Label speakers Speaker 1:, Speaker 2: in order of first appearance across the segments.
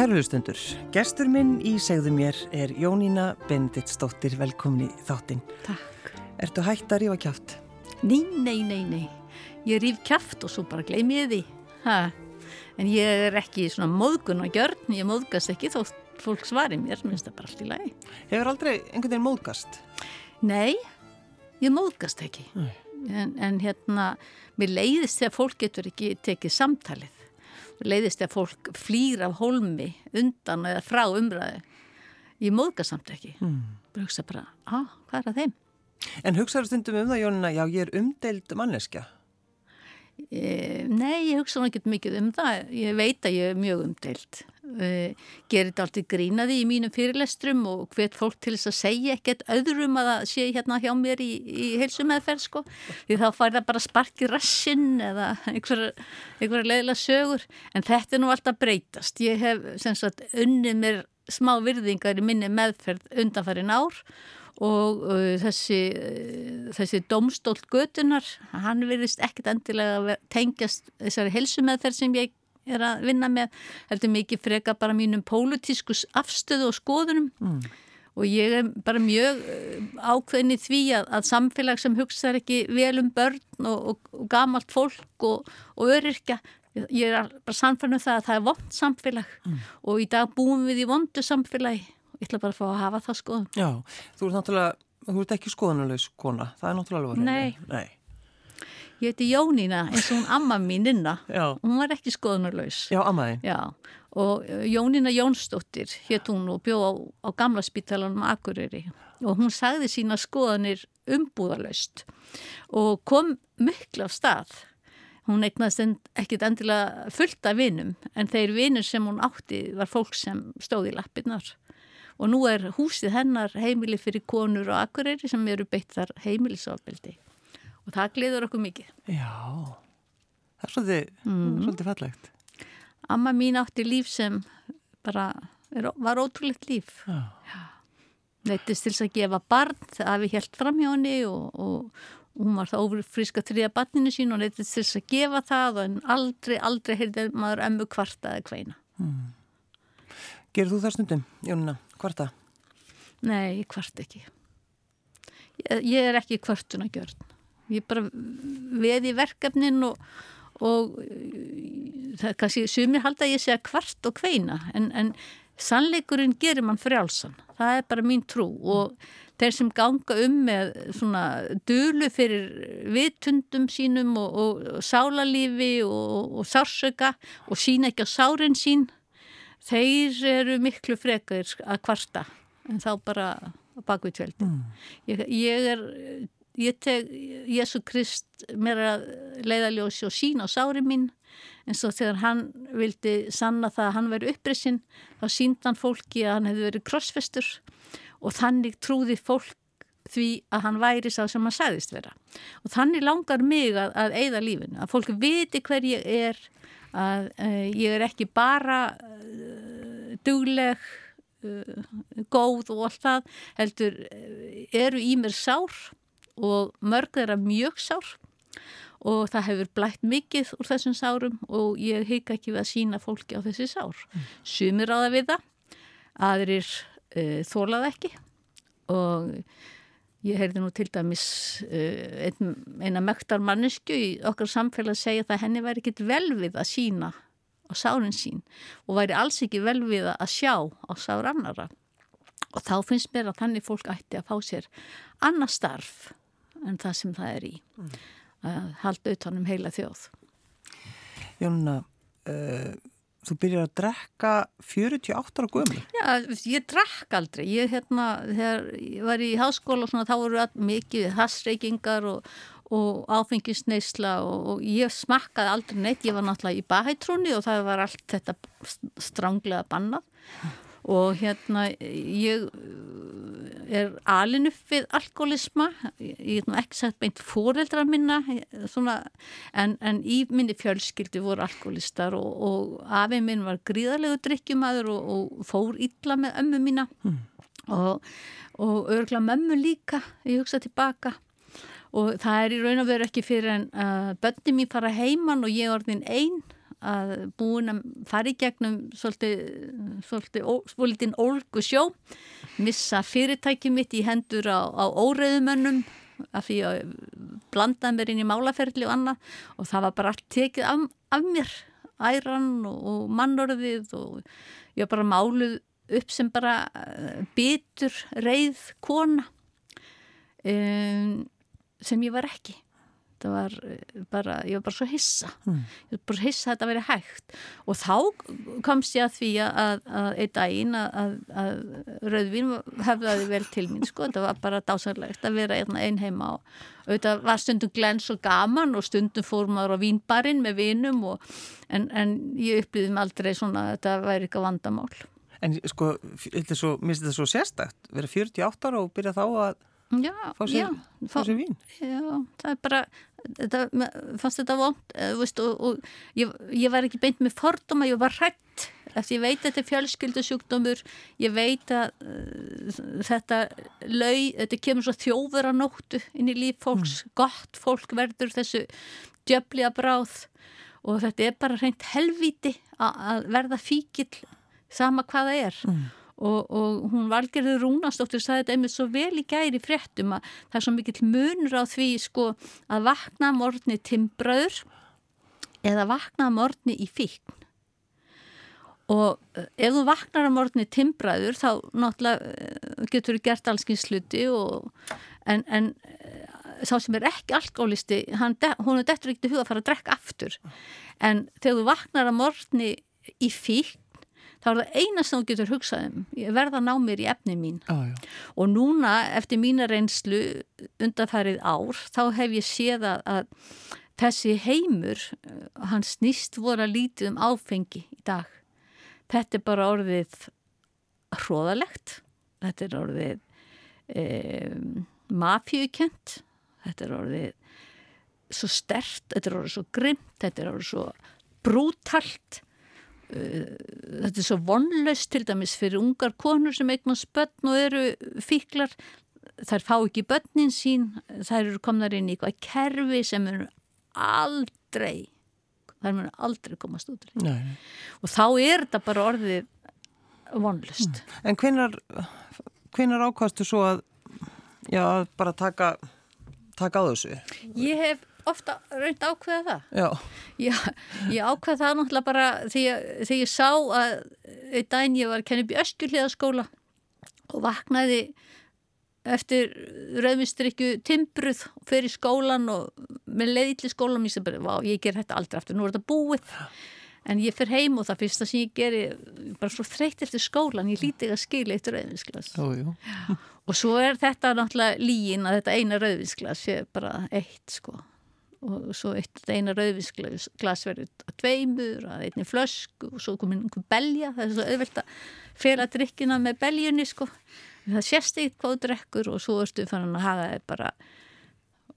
Speaker 1: Kærlustundur, gestur minn í segðu mér er Jónína Benediktsdóttir, velkomin í þáttinn.
Speaker 2: Takk.
Speaker 1: Ertu hægt að rífa kjátt?
Speaker 2: Nei, nei, nei, nei. Ég ríf kjátt og svo bara gleym ég því. Ha. En ég er ekki svona móðgun og gjörn, ég móðgast ekki þó fólk svari mér, minnst það bara allt í lagi.
Speaker 1: Hefur aldrei einhvern veginn móðgast?
Speaker 2: Nei, ég móðgast ekki. En, en hérna, mér leiðist þegar fólk getur ekki tekið samtalið. Leiðist þegar fólk flýr af holmi undan eða frá umræðu. Ég móðgast samt ekki. Mm. Bara hugsa bara, á, hvað er að þeim?
Speaker 1: En hugsaður stundum um það, Jónina, já, ég er umdeild manneskja.
Speaker 2: E, nei, ég hugsa ekki mikið um það. Ég veit að ég er mjög umdeild. E, gerir þetta alltaf grínaði í mínum fyrirlestrum og hvet fólk til þess að segja ekkert öðrum að það sé hérna hjá mér í, í heilsumeðferð sko. Því þá fær það bara sparki rassinn eða einhverja einhver leiðilega sögur. En þetta er nú alltaf breytast. Ég hef sagt, unnið mér smá virðingar í minni meðferð undanfærin ár og uh, þessi, uh, þessi domstólt götunar, hann verðist ekkert endilega tengjast þessari helsumeðferð sem ég er að vinna með, heldur mikið freka bara mínum pólutískus afstöðu og skoðunum mm. og ég er bara mjög ákveðin í því að, að samfélag sem hugsa ekki vel um börn og, og, og gamalt fólk og, og öryrkja ég er bara samfélagum það að það er vond samfélag mm. og í dag búum við í vondu samfélagi ég ætla bara að fá að hafa það skoðun.
Speaker 1: Já, þú ert náttúrulega, þú ert ekki skoðunulegs kona, það er náttúrulega alveg.
Speaker 2: Nei. Nei. Ég heiti Jónína eins og hún amma míninna, hún var ekki skoðunulegs.
Speaker 1: Já, ammaðin.
Speaker 2: Já, og Jónína Jónsdóttir hétt hún og bjóð á, á gamla spítalanum Akureyri og hún sagði sína skoðanir umbúðalöst og kom miklu af stað. Hún eignast ekkit endilega fullt af vinum en þeir vinur sem hún átti var fólk sem stóði í lappirnar og nú er húsið hennar heimili fyrir konur og akureyri sem eru beitt þar heimilisofbildi og það gleður okkur mikið.
Speaker 1: Já, það er svolítið, mm. svolítið fallegt.
Speaker 2: Amma mín átti líf sem bara er, var ótrúlegt líf.
Speaker 1: Já.
Speaker 2: Neittist til að gefa barn að við helt fram hjá henni og, og hún var það ofurfríska þrija barninu sín og neittist til að gefa það en aldrei, aldrei heyrði maður ömmu kvartaði kveina.
Speaker 1: Mm. Gerðu þú það stundum, Jónuna? Hvarta?
Speaker 2: Nei, hvart ekki. Ég, ég er ekki hvartun að gjörn. Ég bara veð í verkefnin og, og það er kannski sumir halda að ég segja hvart og hveina en, en sannleikurinn gerir mann frjálsan. Það er bara mín trú og þeir sem ganga um með svona dölu fyrir vitundum sínum og, og, og sálarlífi og sársöka og sína ekki á sárin sín þeir eru miklu frekar að kvarta en þá bara bakvið tveldi mm. ég, ég er ég teg Jésu Krist mér að leiðaljósi og sína á sári mín. Eins og þegar hann vildi sanna það að hann veri upprissinn þá sínd hann fólki að hann hefði verið krossfestur og þannig trúði fólk því að hann væri sá sem hann sagðist vera. Og þannig langar mig að, að eigða lífinu, að fólk viti hver ég er að uh, ég er ekki bara uh, dugleg uh, góð og allt það heldur eru í mér sár og mörg þeirra mjög sár og það hefur blætt mikið úr þessum sárum og ég heika ekki við að sína fólki á þessi sár mm. sumir á það við það aðrir þólað ekki og Ég heyrði nú til dæmis uh, ein, eina mektar mannesku í okkar samfélag að segja að henni væri ekkit vel við að sína á sárin sín og væri alls ekki vel við að sjá á sár annara. Og þá finnst mér að þannig fólk ætti að fá sér annar starf en það sem það er í. Mm. Að halda utanum heila þjóð.
Speaker 1: Jónuna, uh, Þú byrjar að drekka 48 ára gömur?
Speaker 2: Já, ég drekk aldrei. Ég, hérna, þegar ég var í háskóla svona, þá voru mikið hassreikingar og, og áfengisneisla og, og ég smakkaði aldrei neitt. Ég var náttúrulega í bahætrúni og það var allt þetta stránglega bannað og hérna ég er alin upp við alkoholisma. Ég hef ekki sagt beint fóreldra minna svona, en, en í minni fjölskyldu voru alkoholistar og, og afið minn var gríðarlegu drikkjumadur og, og fór illa með ömmu mína. Mm. og, og örgla mömmu líka ég hugsa tilbaka. Og það er í raun og veru ekki fyrir en uh, bönni mín fara heimann og ég orðin einn að búin að fara í gegnum svolítið, svolítið, svolítið ólgu sjó, missa fyrirtæki mitt í hendur á, á óreðumönnum af því að blandaði mér inn í málaferðli og annað. Og það var bara allt tekið af, af mér, æran og, og mannorðið og ég var bara máluð upp sem bara eh, bitur, reið, kona um, sem ég var ekki það var eh, bara, ég var bara svo hissa. Mm. ég var bara hissa að þetta veri hægt. Og þá komst ég að því að, að einn daginn að, að Rauðvín hefðaði vel til mín sko, þetta var bara dásanlegt að vera einn heima og auðvitað var stundum glens og gaman og stundum fór maður á vínbarinn með vinum og, en, en ég upplýði mig aldrei svona að þetta væri eitthvað vandamál.
Speaker 1: En sko, þetta mér finnst þetta svo sérstakt, vera 48 ára og byrja þá að
Speaker 2: Já,
Speaker 1: sér,
Speaker 2: já,
Speaker 1: fá.
Speaker 2: Já, það er bara, þetta, fannst þetta vond veist, og, og ég, ég var ekki beint með fordóma, ég var hrætt eftir ég veit að þetta er fjölskyldusjúkdómur ég veit að uh, þetta lau, þetta kemur svo þjófur á nóttu inn í líf fólks mm. gott fólk verður þessu djöfliga bráð og þetta er bara reynd helviti að verða fíkil sama hvaða er mm. Og, og hún valgerður Rúnastóttir sagði þetta einmitt svo vel í gæri fréttum að það er svo mikill munur á því sko að vakna morgni timbraður eða vakna morgni í fíkn. Og eh, ef þú vaknar á morgni timbraður þá náttúrulega eh, getur þú gert allskins sluti en, en eh, sá sem er ekki alkoholisti, hún er dettur ekkert í huga að fara að drekka aftur. En þegar þú vaknar á morgni í fíkn þá er það eina sem þú getur hugsað um. Ég verða að ná mér í efni mín.
Speaker 1: Ah,
Speaker 2: og núna eftir mína reynslu undanfærið ár þá hef ég séð að, að þessi heimur uh, hann snýst voru að lítið um áfengi í dag. Þetta er bara orðið hróðalegt þetta er orðið e, mafjökent þetta er orðið svo stert, þetta er orðið svo grimt þetta er orðið svo brútalt. Eh, þetta er svo vonlaust til dæmis fyrir ungar konur sem eignast börn og eru fíklar þær fá ekki börnin sín þær eru komnar inn í eitthvað kerfi sem eru aldrei þær munu aldrei komast út
Speaker 1: Nei.
Speaker 2: og þá er þetta bara orðið vonlust
Speaker 1: mm. En hvenar ákastu svo að já, bara taka taka á þessu?
Speaker 2: Ég hef ofta reynd ákveða það.
Speaker 1: Já.
Speaker 2: Já, ég ákveða það náttúrulega bara þegar, þegar ég sá að einn daginn ég var að upp í öskjulíðaskóla og vaknaði eftir rauðmistrykju timbruð og fer í skólan og með leiðilli skólan mér sem bara, vá, ég ger þetta aldrei aftur, nú er þetta búið. En ég fer heim og það fyrsta sem ég geri, bara svo þreytt eftir skólan, ég líti ekki að skilja eitt
Speaker 1: jú.
Speaker 2: Og svo er þetta náttúrulega líin að þetta eina rauðvinsklas sé bara eitt sko og svo eitt eina rauðvinsglas verður að tveimur, að einni flösku og svo komin einhver belja. Það er svo auðvelt að fela drikkina með beljunni sko, það sést eitt hvað drekkur og svo erstu fann að hafa það bara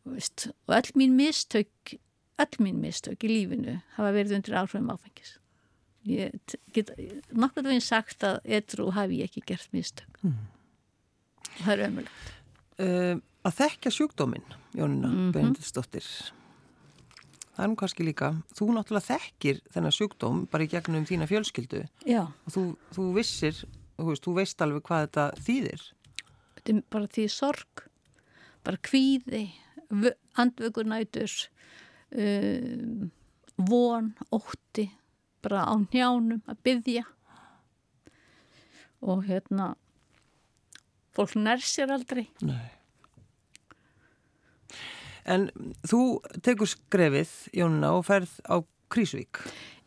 Speaker 2: veist, og öll mín mistök öll mín mistök í lífinu hafa verið undir áhrifum áfengis. Ég get nokkur veginn sagt að edru hafi ég ekki gert mistök. Mm. og það er ömulegt
Speaker 1: uh, Að þekka sjúkdóminn Jónina mm -hmm. Benedistóttir það er nú kannski líka, þú náttúrulega þekkir þennan sjúkdóm bara í gegnum þína fjölskyldu
Speaker 2: Já.
Speaker 1: og þú, þú vissir, þú veist, þú veist alveg hvað þetta þýðir.
Speaker 2: Þetta er bara því sorg, bara kvíði, andvögunætur, um, von, ótti, bara á njánum að byggja og hérna, fólk nær sér aldrei.
Speaker 1: Nei. En þú tekur skrefið, Jónuna, og ferð á Krísvík.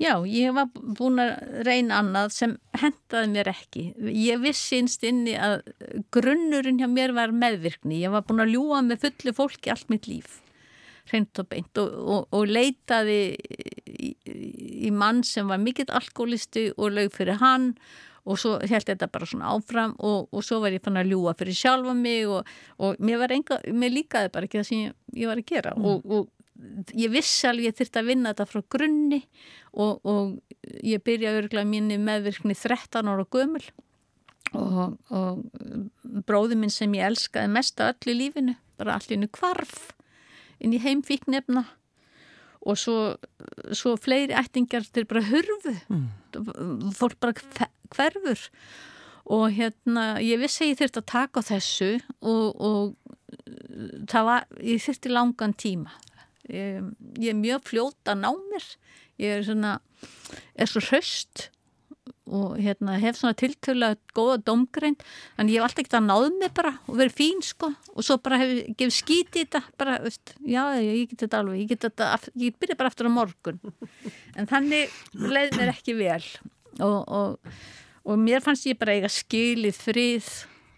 Speaker 2: Já, ég var búin að reyna annað sem hendaði mér ekki. Ég vissi einst inni að grunnurinn hjá mér var meðvirkni. Ég var búin að ljúa með fullu fólki allt mitt líf, reynd og beint, og, og, og leitaði í, í mann sem var mikill alkoholisti og lög fyrir hann og svo held þetta bara svona áfram og, og svo var ég fann að ljúa fyrir sjálfa mig og, og mér var enga, mér líkaði bara ekki það sem ég, ég var að gera. Mm. og, og ég vissi alveg ég þurfti að vinna þetta frá grunni og ég byrjaði örgulega mínu meðvirkni 13 ára gömul. Og bróði minn sem ég elskaði mest að öll í lífinu, bara allir innu kvarf inn í heimfíknefna og svo, svo fleiri ættingar til bara hurfu. Fólk bara hve- hverfur. Og hérna ég vissi að ég þurfti að taka þessu og, og það var, ég þurfti langan tíma. Ég, ég er mjög fljót að ná mér. Ég er svona er svo hraust og hérna hef svona tiltölulega góða domgreind, en ég hef alltaf ekkert að náð mig bara og verið fín sko. Og svo bara hef ég gefið skíti í þetta bara, veist, já, ég get þetta alveg ég get, þetta, ég byrja bara aftur á morgun. En þannig leið mér ekki vel. Og, og, og mér fannst ég bara eiga skilið frið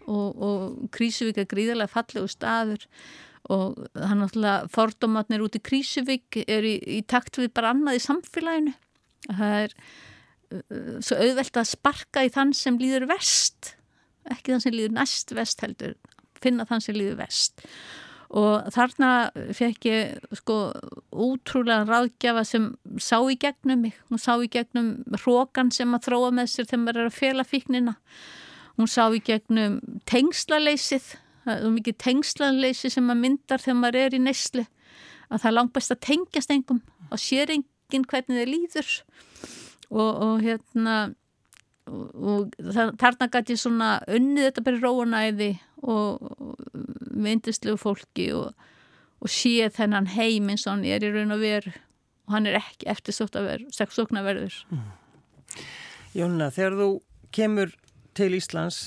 Speaker 2: og, og Krísuvík er gríðarlega fallegu staður. Og það náttúrulega fordómatnir út í Krísuvík er í, í takt við bara annað í samfélaginu. Það er svo auðvelt að sparka í þann sem líður vest ekki þann sem líður næst vest heldur finna þann sem líður vest og þarna fekk ég sko útrúlega ráðgjafa sem sá í gegnum mig. Hún sá í gegnum hrókan sem að þróa með sér þegar maður er að fela fíknina. Hún sá í gegnum tengslaleysið það er mikið tengslaleysi sem maður myndar þegar maður er í neyslu að það er langt best að tengjast engum og sér enginn hvernig þið líður og, og hérna og, og þa- þarna gæti ég svona unnið þetta bara róanæði og, myndistlegu fólki og, og sé þennan heim eins og hann er í raun og veru. Og hann er ekki eftirsótt að vera sexsóknarverður
Speaker 1: Jónina, þegar þú kemur til Íslands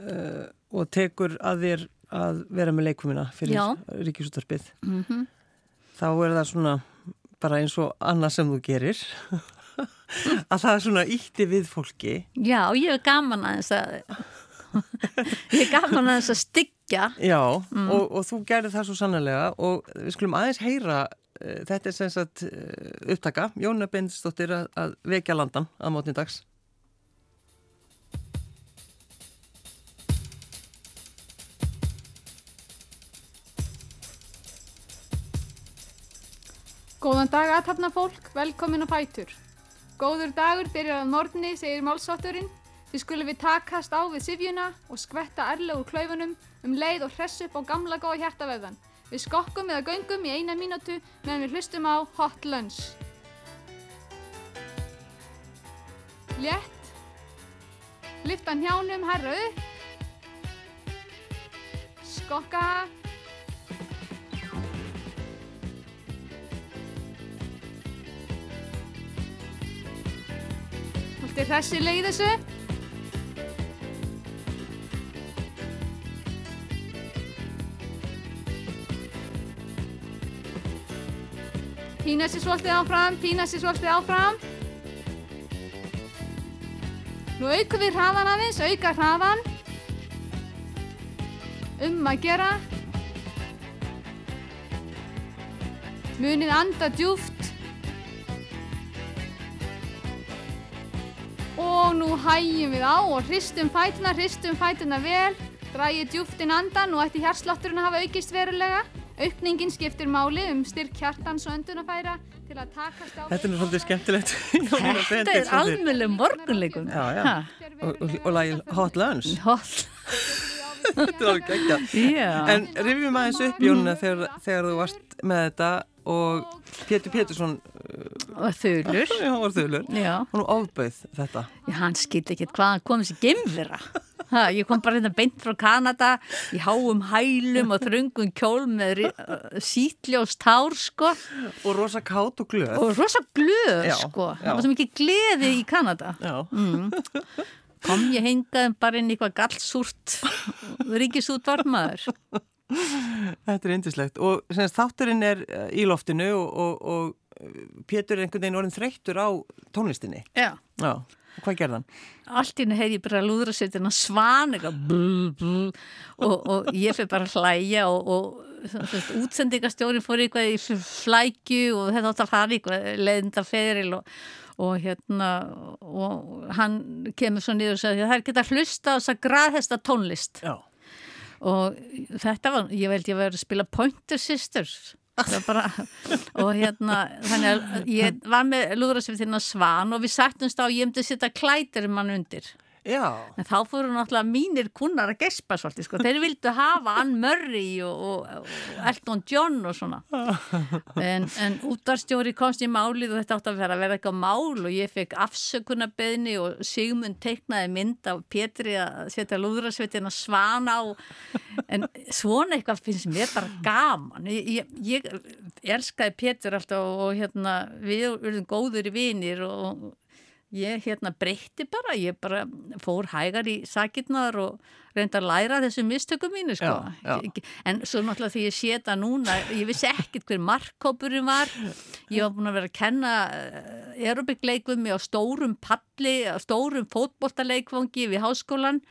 Speaker 1: uh, og tekur að þér að vera með leikumina fyrir
Speaker 2: Já.
Speaker 1: ríkisúttarpið,
Speaker 2: mm
Speaker 1: þá er það svona bara eins og annað sem þú gerir að það er svona ítti við fólki.
Speaker 2: Já, ég er gaman að þess að ég er gaman að þess að styggja.
Speaker 1: Já, og, og þú gerir það svo sannlega og við skulum aðeins heyra uh, þetta er sem sagt uh, upptaka Jóna Bendisdóttir að, að vekja landan að mótni dags.
Speaker 3: Góðan dag aðtapna fólk, velkomin á fætur. Góður dagur byrjar að morgni, segir málsátturinn. Því skulum við takast á við sifjuna og skvetta erlega úr klaufunum um leið og hress upp á gamla góða hjartavöðan. Við skokkum eða göngum í eina mínútu meðan við hlustum á Hot Lunch. Létt. Lyfta njánum, herra upp. Skokka. Er hressileg í þessu. Pína sér svolítið áfram, pína sér svolítið áfram. Nú aukum við hraðan aðeins, auka hraðan. Um að gera. Munið anda djúft. Nú hægjum við á og hristum fætuna, hristum fætuna vel, drægið djúft inn andan og ætti hjarslátturinn að hafa aukist verulega. Aukningin skiptir máli um styrk hjartans og öndunafæra til að takast á...
Speaker 1: Þetta er svolítið skemmtilegt.
Speaker 2: Þetta er almennum morgunleikum.
Speaker 1: Já, já. og, og, og lagið Hot Lunch.
Speaker 2: Hot
Speaker 1: Þetta er alveg geggjað.
Speaker 2: Já,
Speaker 1: En rifjum aðeins upp Jónina þegar, þegar þú varst með þetta og Pétur Pétursson
Speaker 2: og þulur.
Speaker 1: Já, þulur.
Speaker 2: Já,
Speaker 1: og nú ofbauð þetta.
Speaker 2: Já, hann skildi ekkert hvað hann kom þessi gemfira. Ha, ég kom bara hérna beint frá Kanada í háum hælum og þröngum kjól með uh, sítljós tár, sko,
Speaker 1: og rosa kátt og glöð.
Speaker 2: Og rosa glöð,
Speaker 1: Já,
Speaker 2: sko. Það var svo mikið gleði í Kanada.
Speaker 1: Já,
Speaker 2: Kom ég hengað bara inn í eitthvað gallsúrt ríkisútvarmaður.
Speaker 1: þetta er indislegt og semst, þátturinn er eh, í loftinu og, og, og Pétur er einhvern veginn orðin þreyttur á tónlistinni
Speaker 2: Já.
Speaker 1: Já, og hvað gerði hann?
Speaker 2: Allt í henni heyri ég bara lúðra sér þennan svan eitthvað bl, bl, og, og ég fyrir bara að hlæja og, og útsendingastjórin fór eitthvað í flækju og þetta átt að fara eitthvað leiðinda feril og, og hérna og hann kemur svo niður og sagði það er geta hlusta á þess að graðhesta tónlist
Speaker 1: Já,
Speaker 2: og þetta var, ég veld ég var að spila Pointer Sisters Það bara, og hérna þannig að ég var með að svan og við sagtumst á að ég myndi setja klætir mann undir
Speaker 1: Já,
Speaker 2: En þá fóru náttúrulega mínir kunnar að gespa svolítið, sko. Þeir vildu hafa Ann Murray og, og, og Elton John og svona. En, en útvarstjóri komst í málið og þetta átti að vera að vera eitthvað mál og ég fekk afsökunarbeðni og Sigmund teiknaði mynd af Pétri að setja lúðrasveitina svana á. En svona eitthvað finnst mér bara gaman. Ég, ég, ég elskaði Pétur alltaf og hérna við erum góður vinir og ég hérna breytti bara, ég bara fór hægar í sakirnar og reyndi að læra þessu mistökum mínu sko.
Speaker 1: Já, já.
Speaker 2: En svo náttúrulega því ég sé þetta núna, ég vissi ekkert hver markkópurinn var, ég var búin að vera að kenna aerobikleikum á stórum palli, á stórum fótboltaleikvangi við háskólan,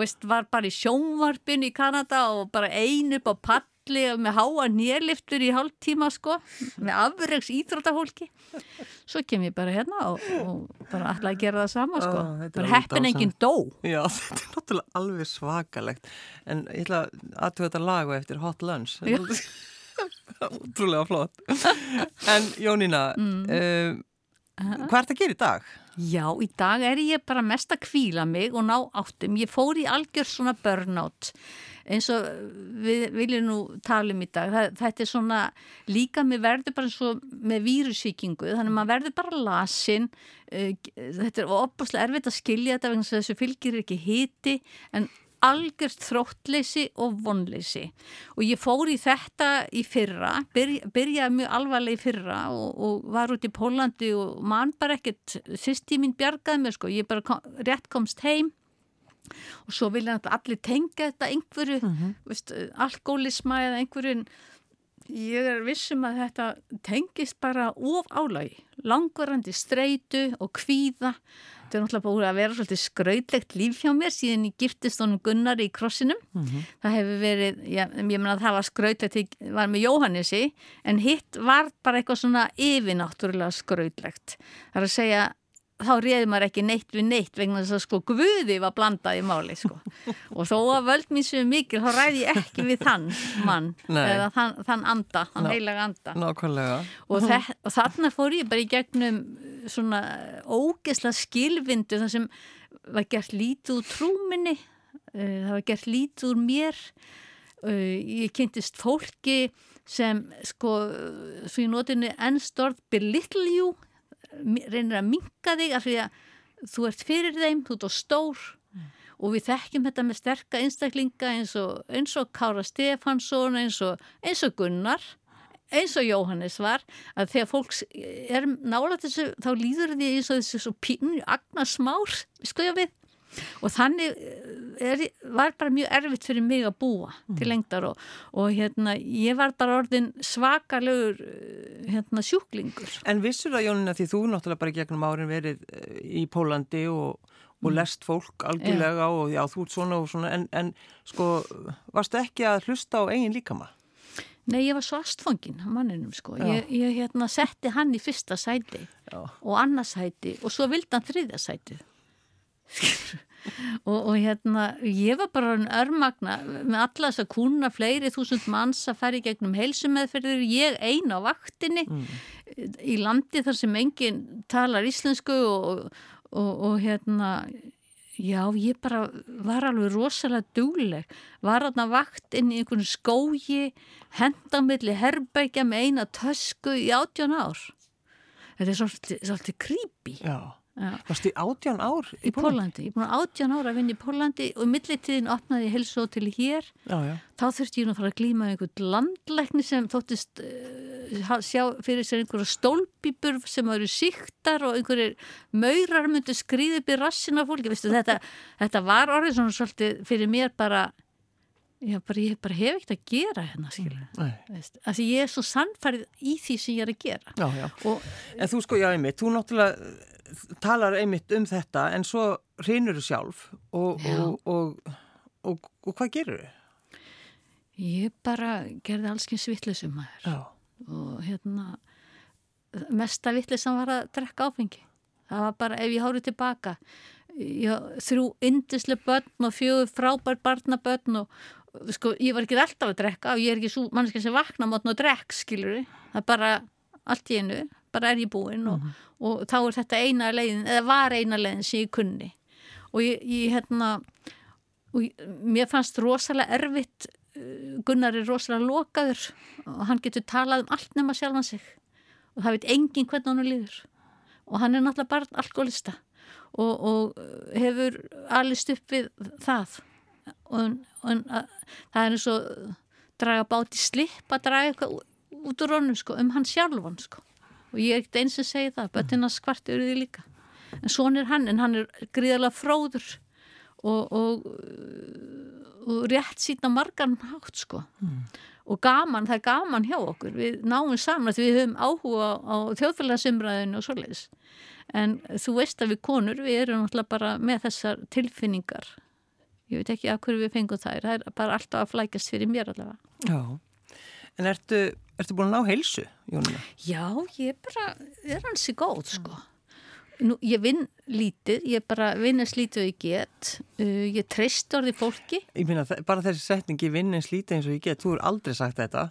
Speaker 2: veist, var bara í sjónvarpin í Kanada og bara ein upp á palli og með háa nýrliftur í hálftíma sko, með afreiks íþróttahólki. Svo kem ég bara hérna og, og bara ætla að gera það sama sko.
Speaker 1: Þetta er
Speaker 2: bara heppin enginn dó.
Speaker 1: já, þetta er náttúrulega alveg svakalegt. En ég ætla að aðtöða þetta lagu eftir Hot Lunch. Útrúlega flott. En Jónína, mm. hvað ert að gera í dag?
Speaker 2: Já, í dag er ég bara mest að kvíla mig og ná áttum. Ég fór í algjör svona burnout eins og við viljum nú tala um í dag. Það, þetta er svona líka með verður bara svo með vírusíkingu þannig að maður verður bara lasin. Uh, Þetta er opaslega erfitt að skilja þetta vegna þess að þessu fylgir ekki hiti en algjörst þróttleysi og vonleysi. Og ég fór í þetta í fyrra, byrja, byrjaði mjög alvarlega í fyrra og, og var út í Pólandi og man bara ekkert sýstíminn bjargaði mér sko, ég bara kom, rétt komst heim og svo vilja allir tengja þetta einhverju, mm -hmm. veist, alkoholisma eða einhverjum. Ég er vissum að þetta tengist bara of álagi, langvarandi streitu og kvíða þetta er náttúrulega búið að vera svolítið skrautlegt líf hjá mér síðan ég giftist honum Gunnar í krossinum. Það hefur verið, já, ég meina að það var skrautlegt ég var með Jóhannesi en hitt var bara eitthvað svona yfirnáttúrulega skrautlegt. Það er að segja þá réði maður ekki neitt við neitt vegna þess að sko guði var blandað í máli sko. og þó að völd mín sem mikil þá ræði ég ekki við þann mann
Speaker 1: Nei.
Speaker 2: eða þann, þann anda, þann
Speaker 1: Ná.
Speaker 2: heilaga anda
Speaker 1: Nákvæmlega.
Speaker 2: og, þe og þarna fór ég bara í gegnum svona ógesla skilvindu þar sem var gert lítið úr trúminni uh, það var gert lítið úr mér uh, ég kynntist fólki sem sko svo í notinu you mi- reynir að minka þig af því að þú ert fyrir þeim, þú ert á stór. Og við þekkjum þetta með sterka einstaklinga eins og, eins og Kára Stefansson, eins og, eins og Gunnar eins og Jóhannes var að þegar fólks er nála þessu þá líður því eins og þessu pínu agnarsmár, sko ég við og þannig er, var bara mjög erfitt fyrir mig að búa til lengdar og, og hérna ég var bara orðin svakalögur hérna sjúklingur
Speaker 1: En vissur það Jónína því þú náttúrulega bara gegnum árin verið eh, í Pólandi og, og lest fólk algjörlega og já þú ert svona og svona en, en sko varstu ekki að hlusta á eigin líkama?
Speaker 2: Nei, ég var svo astfangin á manninum sko. Ég, ég hérna setti hann í fyrsta sæti
Speaker 1: Já.
Speaker 2: og annars sæti og svo vildi hann þriðja sæti. Og, og hérna, ég var bara en örmagna með alla þess að kuna fleiri þúsund manns að í gegnum heilsumeðferðir, ég ein á vaktinni í landi þar sem enginn talar íslensku og, og, og hérna Já, ég bara var alveg rosalega dúleg, var aðna vakt inn í einhvern skógi, henda milli herbergja með eina tösku í átján ár. Þetta er svolítið creepy.
Speaker 1: Já. Varstu í átján ár
Speaker 2: Í Pólandi, ég er búin átján ára að vinna í Pólandi og í millitíðin opnaði ég helsu til hér.
Speaker 1: Já, já.
Speaker 2: Þá þurfti ég nú að fara að glíma með einhvern landlækni sem þóttist uh, sjá fyrir sér einhverja stólpípur sem eru síktar og einhverjir maurar myndu skrýði í rassina fólki. Vistu, þetta, þetta var orðið svona svolítið fyrir mér bara, já, bara ég bara hef ekkert að gera hérna.
Speaker 1: Nei.
Speaker 2: Veist, að ég er svo sannfærið í því sem ég er að gera.
Speaker 1: Já, já.
Speaker 2: Og
Speaker 1: En þú sko, já, einmitt, þú náttúrulega eh, talar einmitt um þetta en svo reynur þú sjálf og,
Speaker 2: Já.
Speaker 1: og, og, hvað gerur þau?
Speaker 2: ég bara gerði allskins vittlisum maður.
Speaker 1: Já.
Speaker 2: og hérna mesta vittlisann var að drekka áfengi það var bara, ef ég hárið tilbaka ég, þrjú indislega börn og fjögur frábær barnabörn og sko, ég var ekki alltaf að drekka og ég er ekki svo mannskja sem vakna mótn og drekk, skilur það er bara allt í einu, bara er ég búinn og, og þá er þetta eina leiðin, eða var eina leiðin sem ég kunni. Og ég, ég hérna og ég, mér fannst rosalega erfitt uh, Gunnar er rosalega lokaður og hann getur talað um allt nema sjálfan sig. Og það veit enginn hvernig hann líður. Og hann er náttúrulega barn alkoholista og, og hefur alist upp við það og, og að, það er eins og draga báti slipp að draga eitthvað út úr honum sko, um hann sjálfan sko. og ég er ekkert eins sem segi það böttina skvart eru því líka. En svona er hann, en hann er gríðarlega fróður og, og, og rétt sína margan hátt sko. Mm. og gaman, það er gaman hjá okkur. Við náum saman að við höfum áhuga á þjóðfélagsumræðinu og svoleiðis. En þú veist að við konur við erum náttúrulega bara með þessar tilfinningar ég veit ekki að hverju við fengum þær það er bara alltaf að flækast fyrir mér allavega
Speaker 1: Já, en ertu, ertu búin að ná heilsu, Jónuna?
Speaker 2: Já, ég bara er hansi góð sko Nú, ég vinn lítið, ég bara vinn eins lítið og ég get, uh, ég treyst orði fólki.
Speaker 1: Ég minna, bara þessi setningi vinn eins lítið eins og ég get, þú er aldrei sagt þetta.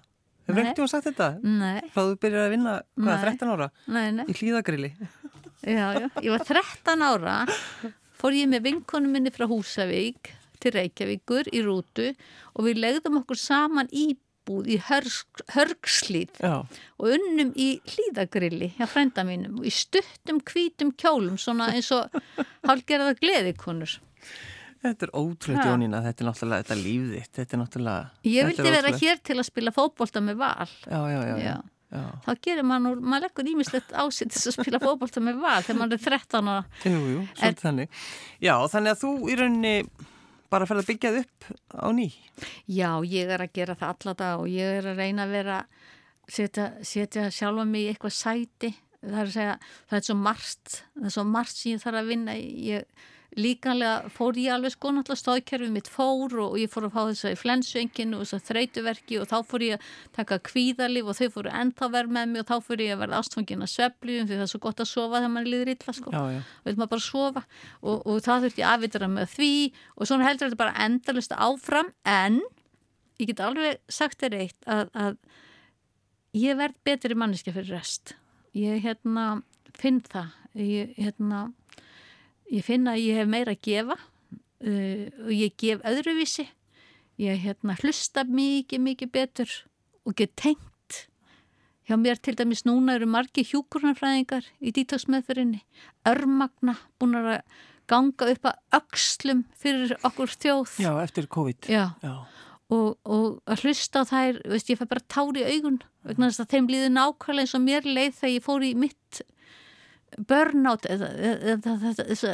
Speaker 1: Hefur ekkert þú sagt þetta?
Speaker 2: Nei.
Speaker 1: Frá þú byrjar að vinna, hvað, nei. 13 ára?
Speaker 2: Nei, nei.
Speaker 1: Í hlýðagrilli?
Speaker 2: Já, já, ég var 13 ára, fór ég með vinkonum minni frá Húsavík til Reykjavíkur í rútu og við legðum okkur saman í íbúð í hörgslít og unnum í hlýðagrilli hjá frænda mínum og í stuttum hvítum kjólum svona eins og hálgerða gleðikonur.
Speaker 1: Þetta er ótrúlega Jónína, þetta er náttúrulega þetta lífðitt, þetta er náttúrulega
Speaker 2: Ég vildi vera hér til að spila fótbolta með val.
Speaker 1: Já, já, já, já.
Speaker 2: Já. þá gerir mann úr, maður leggur ímislegt ásitt þess að spila fókbalta með val þegar maður er 13 ára.
Speaker 1: Jú, jú, svolítið þannig. Já, þannig að þú í rauninni bara að ferða að byggja þið upp á ný?
Speaker 2: Já, ég er að gera það alltaf og ég er að reyna að vera setja, setja sjálfa mig í eitthvað sæti það er að segja, það er svo margt það er svo margt sem ég þarf að vinna ég líkanlega fór ég alveg sko náttúrulega stóðkerfið mitt fór og ég fór að fá þess að flensvenginu og þess að þreytuverki og þá fór ég að taka kvíðalif og þau fóru enda verð með mig og þá fór ég að verða ástfangin að svepljum því það er svo gott að sofa þegar mann líður illa sko. Og vil maður bara sofa og, og það þurfti ég aðvitra með því og svona heldur þetta bara endalist áfram en ég get alveg sagt þér eitt að, að ég verð betri manniska fyrir rest. Ég hérna finn það. Ég hérna ég finna að ég hef meira að gefa uh, og ég gef öðruvísi. Ég hérna hlusta mikið mikið betur og get tengt. Hjá mér til dæmis núna eru margi hjúkurnarfræðingar í dítagsmeðferinni örmagna búin að ganga upp að öxlum fyrir okkur þjóð.
Speaker 1: Já, eftir COVID.
Speaker 2: Já, Já. Og, og að hlusta á þær veist, ég fæ bara tári í augun vegna þess að þeim líði nákvæmlega eins og mér leið þegar ég fór í mitt burnout eða, eða, eða,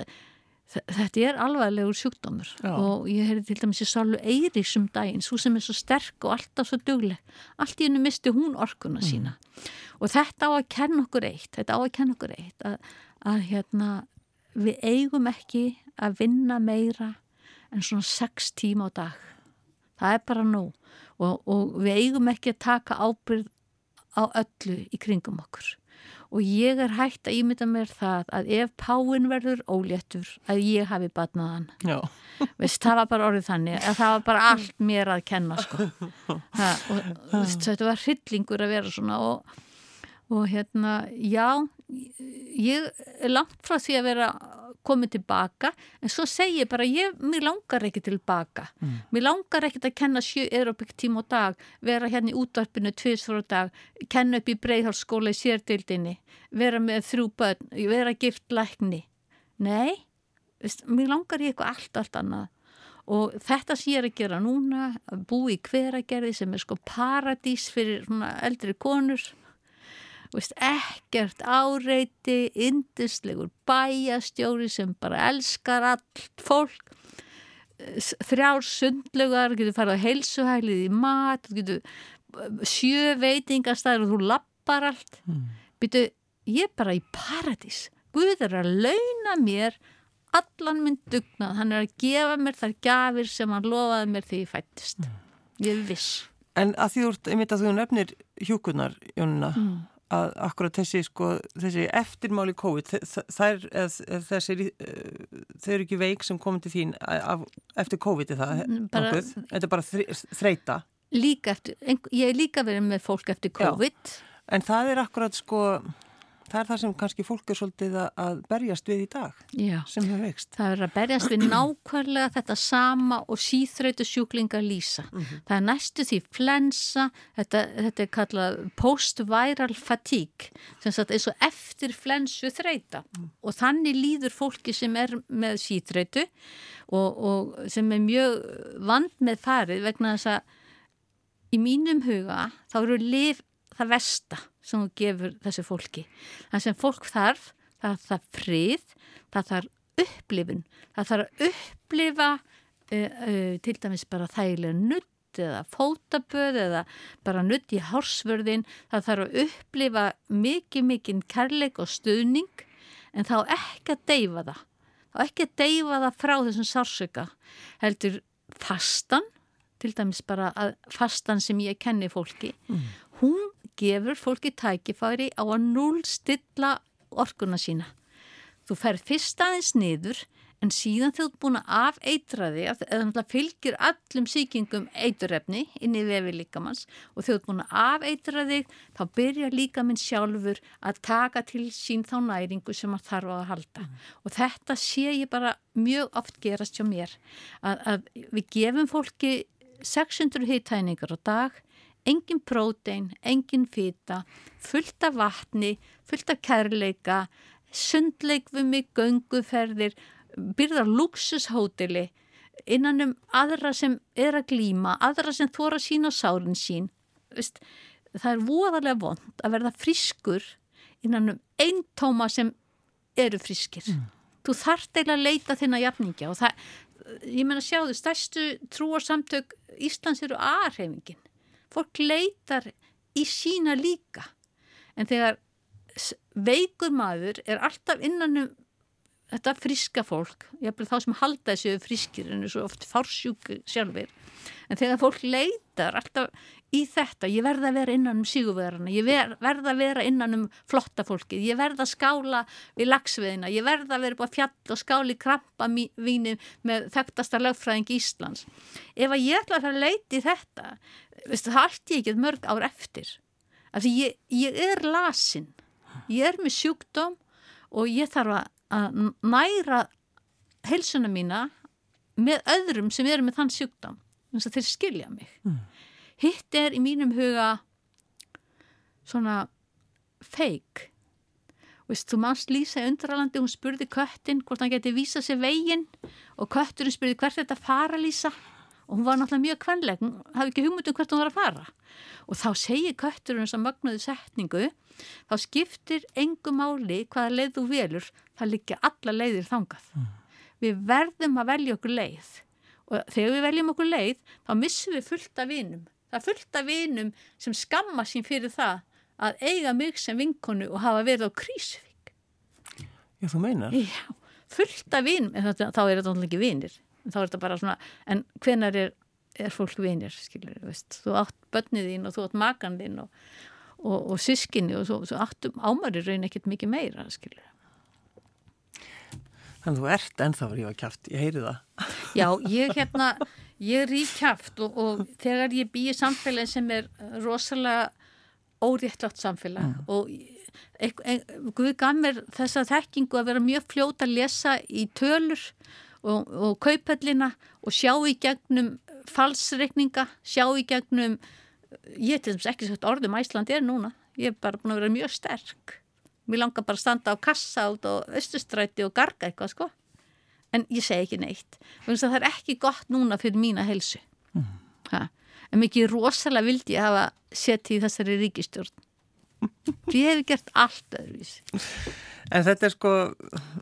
Speaker 2: þetta er alvarlegur sjúkdómur Já. og ég hefði til dæmis í Sálu Eiríks um daginn, svo sem er svo sterk og alltaf svo dugleg, allt í hennu misti hún orkuna mm. sína mm. og þetta á að kenna okkur eitt, þetta á að kenna okkur eitt að, að hérna við eigum ekki að vinna meira en svona 6 tíma á dag það er bara nú og, og við eigum ekki að taka ábyrð á öllu í kringum okkur og ég er hægt að ímynda mér það að ef páin verður óléttur að ég hafi batnaðan Vist, það var bara orðið þannig að það var bara allt mér að kenna sko. ha, og, og þetta var hryllingur að vera svona og, og hérna já ég er langt frá því að vera komið tilbaka en svo segi ég bara ég, mér langar ekki tilbaka mm. mér langar ekki að kenna sjö aerobik tím á dag vera hérna í útvarpinu tviðsfór á dag, kenna upp í breyðhalsskóla í sérdildinni, vera með þrjú börn, vera gift lækni. Nei mér langar ég eitthvað allt, allt annað. Og þetta sem ég er að gera núna að bú í hveragerði sem er sko paradís fyrir eldri konur veist, ekkert áreiti, indislegur bæjastjóri sem bara elskar allt fólk. Þrjár sundlugar, getur farið á heilsuhælið í mat, getur sjö veitingastæður og þú lappar allt. Mm. byrju, ég er bara í paradís. Guð er að launa mér allan minn dugnað, hann er að gefa mér þar gafir sem hann lofaði mér þegar ég fættist mm. ég er viss.
Speaker 1: En að því þú ert, ég myndi að þú nefnir hjúkunar, Jónuna mm að akkurat þessi, sko, þessi eftirmáli COVID, þær, þessi, þau eru ekki veik sem komið til þín af, eftir COVID er það mm, bara? Þetta er bara þreita?
Speaker 2: Líka eftir, ég er líka verið með fólk eftir COVID.
Speaker 1: Já, en það er akkurat, sko, það er það sem kannski fólk er svolítið að berjast við í dag
Speaker 2: Já.
Speaker 1: sem hefur veikst.
Speaker 2: Það er að berjast við nákvæmlega þetta sama og síþrautu sjúklingar lýsa. Mm -hmm. Það er næstu því flensa, þetta, þetta er kallað post-viral fatigue, sem sagt eins og eftir flensu þreita mm. og þannig líður fólki sem er með síþrautu og, og sem er mjög vand með farið vegna þess að í mínum huga þá eru liv það versta sem þú gefur þessu fólki. Það sem fólk þarf, það þarf frið, það þarf upplifun, það þarf að upplifa uh, uh, til dæmis bara þægilega nutt eða fótaböð eða bara nutt í hársvörðin, það þarf að upplifa mikið mikið kærleik og stuðning en þá ekki að deyfa það. Þá ekki að deyfa það frá þessum sársöka. Heldur fastan, til dæmis bara fastan sem ég kenni fólki, mm. hún gefur fólki tækifæri á að núlstilla orkuna sína. Þú fer fyrst aðeins niður en síðan þú ert búin að afeitra þig, eða það fylgir allum síkingum eiturrefni inn í vefi líkamanns og þú ert búin að afeitra þig, þá byrja líkaminn sjálfur að taka til sín þá næringu sem það þarf að halda. Mm. Og þetta sé ég bara mjög oft gerast hjá mér, að, að við gefum fólki 600 hittæningar á dag engin prótein, engin fýta, fullt af vatni, fullt af kærleika, sundleikvumi, gönguferðir, byrðar luxushóteli innan um aðra sem er að glýma, aðra sem þóra sín og sárin sín. Vist, það er voðarlega vond að verða friskur innan um einn tóma sem eru friskir. Mm. Þú þart eila að leita þinn að jafningja og það, ég menna sjáðu, stærstu trúarsamtök Íslands eru aðarhefingin fólk leitar í sína líka. En þegar veikur maður er alltaf innan um þetta friska fólk, ég hef þá sem halda þessu friskir en þessu oft fársjúk sjálfur, en þegar fólk leitar alltaf í þetta ég verða að vera innan um síguverðarna ég verða að vera innan um flotta fólki ég verða að skála við lagsveðina ég verða að vera búið að fjall og skáli krampa víni með þekktasta lögfræðing Íslands. Ef að ég ætla að leita í þetta veistu, það allt ég ekki mörg ár eftir. Af því ég, ég er lasin ég er með sjúkdóm og ég þarf að að næra helsuna mína með öðrum sem eru með þann sjúkdám þannig að þeir skilja mig. Mm. Hitt er í mínum huga svona feik Veist, þú mannst Lísa í undralandi, hún spurði köttin hvort hann geti vísa sér veginn og kötturinn spurði hvert þetta fara Lísa og hún var náttúrulega mjög kvenleg, hún hafði ekki hugmyndum hvert hún var að fara og þá segir kötturinn þess að mögnuðu setningu þá skiptir engum máli hvaða leið þú velur, það liggja alla leiðir þangað. Mm. Við verðum að velja okkur leið og þegar við veljum okkur leið þá missum við fullt af vinum. Það er fullt af vinum sem skamma sín fyrir það að eiga mig sem vinkonu og hafa verið á krísvík.
Speaker 1: Já, þú meinar?
Speaker 2: Já, fullt af vinum, en þá er þetta náttúrulega ekki vinir. Þá er þetta bara svona, en hvenar er, er fólk vinir, skilur, veist? Þú átt börnið þín og þú átt makan þín og og, og sískinni og svo, svo áttum ámari raun ekkert mikið meira, skilur.
Speaker 1: Þannig að þú ert ennþá að rífa kæft, ég heyri það.
Speaker 2: Já, ég hérna, ég ríf kæft og, og þegar ég býi samfélagi sem er rosalega óréttlátt samfélag mm. og Guð gaf mér þessa þekkingu að vera mjög fljóta að lesa í tölur og, og kaupöllina og sjá í gegnum falsreikninga, sjá í gegnum ég til dæmis ekki sagt orðum Æsland er núna, ég er bara búin að vera mjög sterk mér langar bara að standa á kassa út á östustræti og garga eitthvað sko en ég segi ekki neitt. Það er ekki gott núna fyrir mína helsu mm. en mikið rosalega vildi ég hafa sett í þessari ríkistjórn ég hef gert allt öðruvís
Speaker 1: En þetta er sko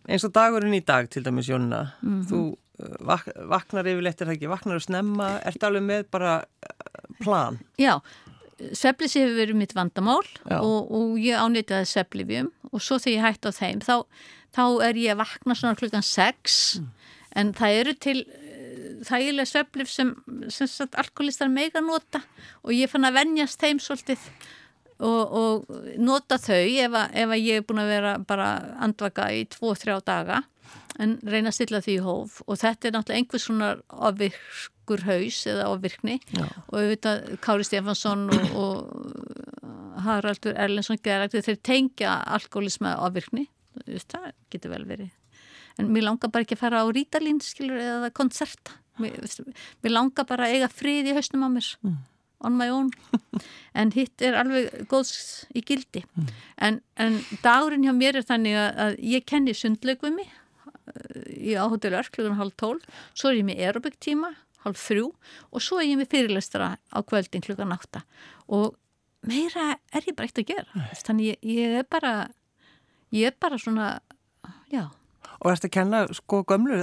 Speaker 1: eins og dagurinn í dag til dæmis Jónuna mm -hmm. þú uh, vak vaknar yfirleitt er það ekki, vaknar að snemma? Ert alveg með bara plan?
Speaker 2: Já, sveflis hefur verið mitt vandamál og, og ég ánýttaði sveflifjum og svo þegar ég hætti á þeim þá, þá er ég að vakna svona klukkan 6 mm. en það eru til eh, þægilega sveflif sem, sem sagt, alkoholistar mega nota og ég fann að vennjast þeim svolítið og, og nota þau ef, að, ef að ég er búin að vera bara andvaka í 2-3 daga en reyna að stilla því í hóf og þetta er náttúrulega einhvers svona ofvirkur haus eða ofvirkni Já. og auðvitað Kári Stefansson og, og Haraldur Erlendsson gerði þeir tengja alkoholisma á virkni það getur vel verið. En mér langar bara ekki að fara á rítalín skilur eða koncerta mér, mér langar bara að eiga frið í hausnum á mér. Mm. on my own. En hitt er alveg góðs í gildi. Mm. en, en dagurinn hjá mér er þannig að, ég kenni sundlegumi í áhutil örk klugan halv tól svo er ég með aerobik tíma halv þrjú og svo er ég með fyrirlestra á kvöldin klugan átta. Og meira er ég bara eitt að gera. Þannig ég, ég er bara ég er bara svona já
Speaker 1: Og ertu að kenna sko gömlu,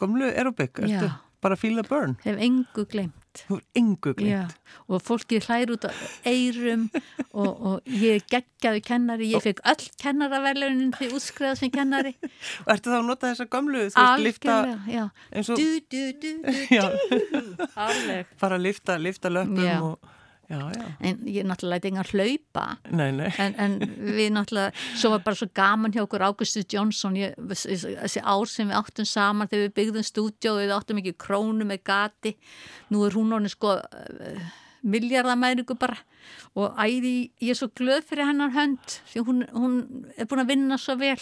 Speaker 1: gömlu aerobik? Ertu Já. bara feel the burn?
Speaker 2: Hef engu glemt.
Speaker 1: Þú hef engu glemt? Já,
Speaker 2: og fólki hlæður út á eirum og, og ég geggjaði kennari, ég fekk öll kennaraverlunin því útskriðað sem kennari.
Speaker 1: Og ertu þá að nota þessa gömlu?
Speaker 2: Algjörlega, já.
Speaker 1: Eins og...
Speaker 2: Du, du, du, du, du. Alveg.
Speaker 1: Bara lifta, lifta löpum og... Já, já.
Speaker 2: en ég náttúrulega læti engar hlaupa.
Speaker 1: Nei, nei.
Speaker 2: En, en við náttúrulega svo var bara svo gaman hjá okkur Ágústu Jónsson ég, þessi ár sem við áttum saman þegar við byggðum stúdjó við áttum ekki krónu með gati. Nú er hún honum sko miljardamæringu bara. Og æði, ég er svo glöð fyrir hennar hönd því hún, hún er búin að vinna svo vel.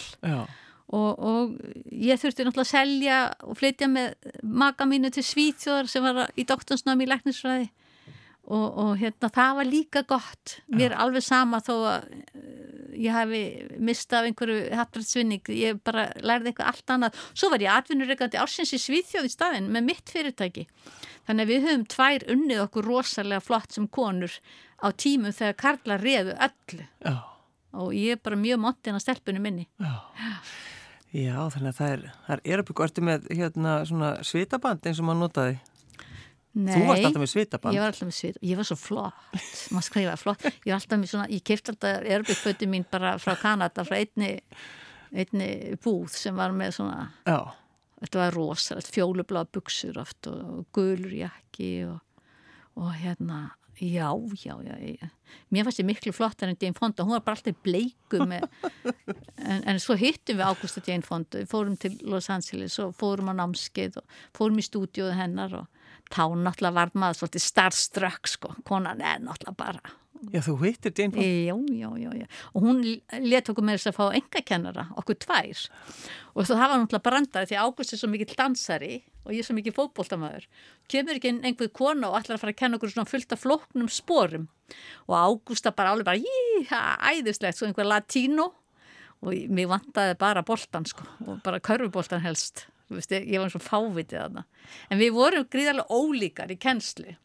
Speaker 2: Og, og ég þurfti náttúrulega að selja og flytja með maka mínu til Svíþjóðar sem var í doktorsnámi í læknisfræði og, og hérna það var líka gott. Mér er alveg sama þó að eh, ég hafi mistað einhverju hattrætsvinning, ég bara lærði eitthvað allt annað, svo var ég atvinnureikandi ársins í Svíþjóð í staðin með mitt fyrirtæki. Þannig að við höfum tvær unnið okkur rosalega flott sem konur á tímum þegar Karla reðu öllu. Já. og ég er bara mjög montin að stelpunum minni.
Speaker 1: Já. Já, þannig að það er, það er erabíku, ertu með hérna svona svitaband eins og maður notaði
Speaker 2: Nei,
Speaker 1: Þú varst alltaf með svitaband.
Speaker 2: Ég var alltaf með svitaband, ég var svo flott. Maður skrifa, ég var flott, ég var alltaf með svona ég kefti alltaf erbyggföti mín bara frá Kanada frá einni, einni búð sem var með svona
Speaker 1: Já.
Speaker 2: þetta var rosalegt, fjólubláð buksur oft og, og gulur jakki og, og hérna já, já, já, já mér fannst ég miklu flottar en Jane Fonda, hún var bara alltaf bleiku með en, en svo hittum við Ágústa Jane Fonda, við fórum til Los Angeles og fórum á námskeið og fórum í stúdíóðu hennar og þá náttúrulega var maður svolítið starströkk sko, konan er náttúrulega bara
Speaker 1: Já, þú hittir Jane Fonda.
Speaker 2: Já, já, já, já, og hún let okkur með þess að fá engakennara, okkur tvær. Og það var náttúrulega brandari því Ágúst er svo mikill dansari og ég er svo mikill fótbóltamöður kemur ekki einhver kona og ætlar að fara að kenna okkur svona fullt af floknum sporum. Og Ágústa bara alveg bara, jí, æðislegt svo einhver latínó og mér vantaði bara boltan sko og bara körfuboltan helst Veist, ég var svo fávitið að það en við vorum gríðarlega ólíkar í kennsli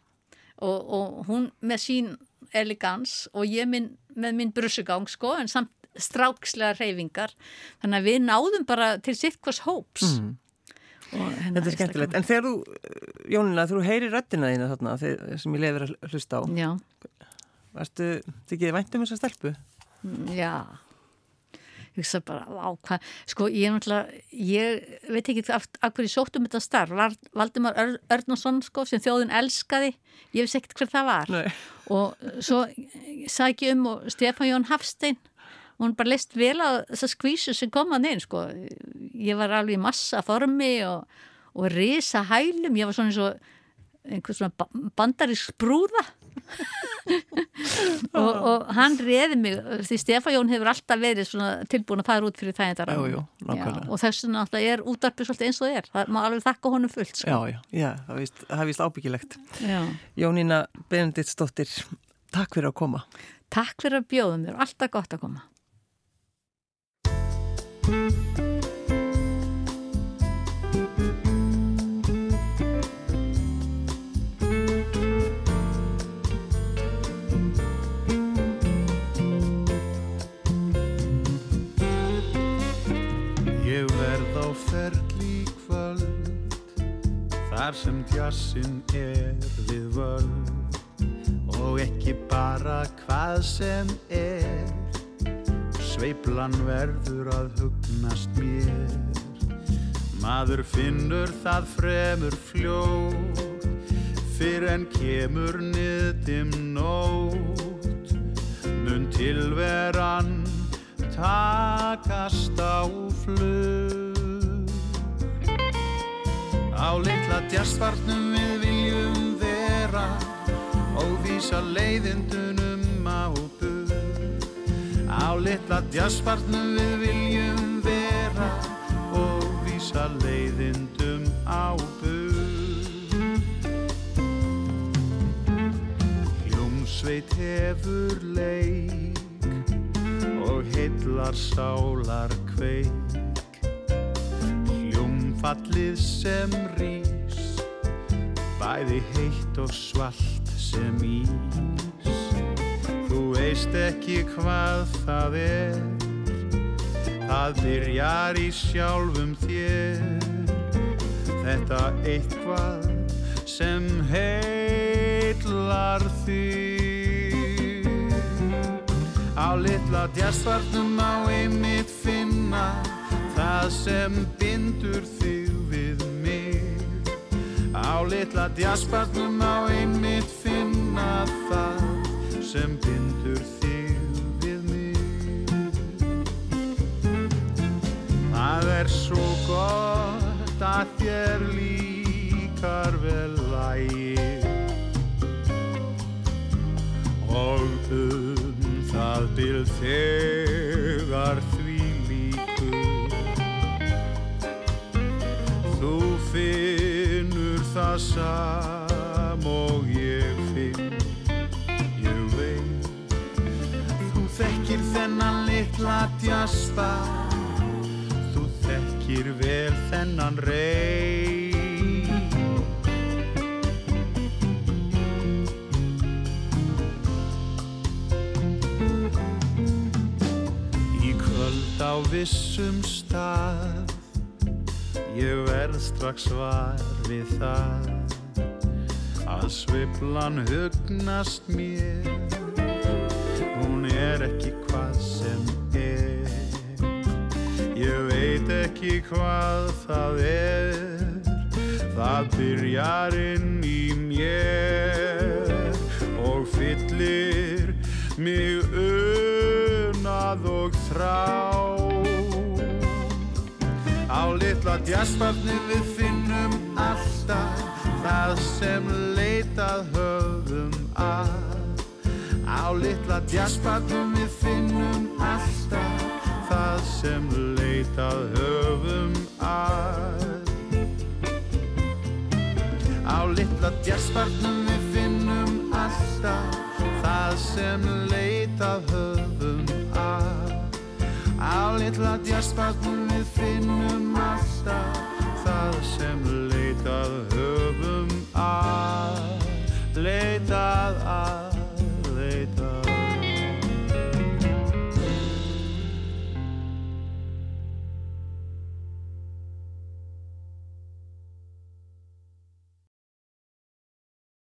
Speaker 2: og, og hún með sín elegans og ég minn, með minn brussugang sko en samt strákslega reyfingar þannig að við náðum bara til sitt hvers hóps. Mm.
Speaker 1: Þetta er skemmtilegt, en þegar þú Jónina, þú heyri röttina þína þarna sem ég lefur að hlusta á
Speaker 2: Já.
Speaker 1: Varstu, þið geði vænt um þessa stelpu?
Speaker 2: Já hugsa bara á hvað, sko ég er náttúrulega, ég veit ekki af, hverju sóttum þetta starf, Valdimar Ör, Örnarsson sko sem þjóðun elskaði, ég veist ekkert hver það var.
Speaker 1: Nei.
Speaker 2: og svo sæk ég um og Stefán Jón Hafstein og hún bara leist vel á þessa skvísu sem kom að neinn sko, ég var alveg í massa formi og, og risa hælum, ég var svona eins og einhvers svona bandarísk brúða og, og hann reði mig því Stefán hefur alltaf verið tilbúin að fara út fyrir það og þess vegna alltaf er útarpið svolítið eins og er. Það má alveg þakka honum fullt sko.
Speaker 1: Já, já, já, það er vist ábyggilegt. Jónína Benediktsdóttir Takk fyrir að koma.
Speaker 2: Takk fyrir að bjóða mér, alltaf gott að koma
Speaker 4: Þar sem djassin er við völd Og ekki bara hvað sem er Sveiplan verður að hugnast mér. Maður finnur það fremur fljótt Fyrir en kemur niðdim nótt. Mun tilveran takast á flug Á litla djastvarnum við viljum vera og vísa leiðindunum á bug. Á litla djassbarnum við viljum vera og vísa leiðindum á bug. Hljómsveit hefur leik og heillar sálar kveik. Hljómfallið sem rís, bæði heitt og svalt sem ís. Þú veist ekki hvað það er, það byrjar í sjálfum þér. Þetta eitthvað sem heillar þig. Á litla djastvarnum á einmitt finna það sem bindur þig við mig. Á litla djastvarnum á einmitt finna það sem bindur þig við mig. Það er svo gott að þér líkar vel lægir og um það byrð þegar finnur það sam og ég finn, ég veit. Þú þekkir þennan litla djasta, þú þekkir vel þennan rey. Í kvöld á vissum stað Ég verð strax var við það Að sviplan hugnast mér. Hún er ekki hvað sem er. Ég veit ekki hvað það er. Það byrjar inn í mér Og fyllir mig unað og þrá litla djassbarni við finnum alltaf það sem leitað höfum að. Á litla djassbarnum við finnum alltaf það sem leitað höfum að. Á litla djassbarnum við finnum alltaf það sem leitað höfum að litla djarspagnum við finnum alltaf það sem leitað höfum að, leitað að.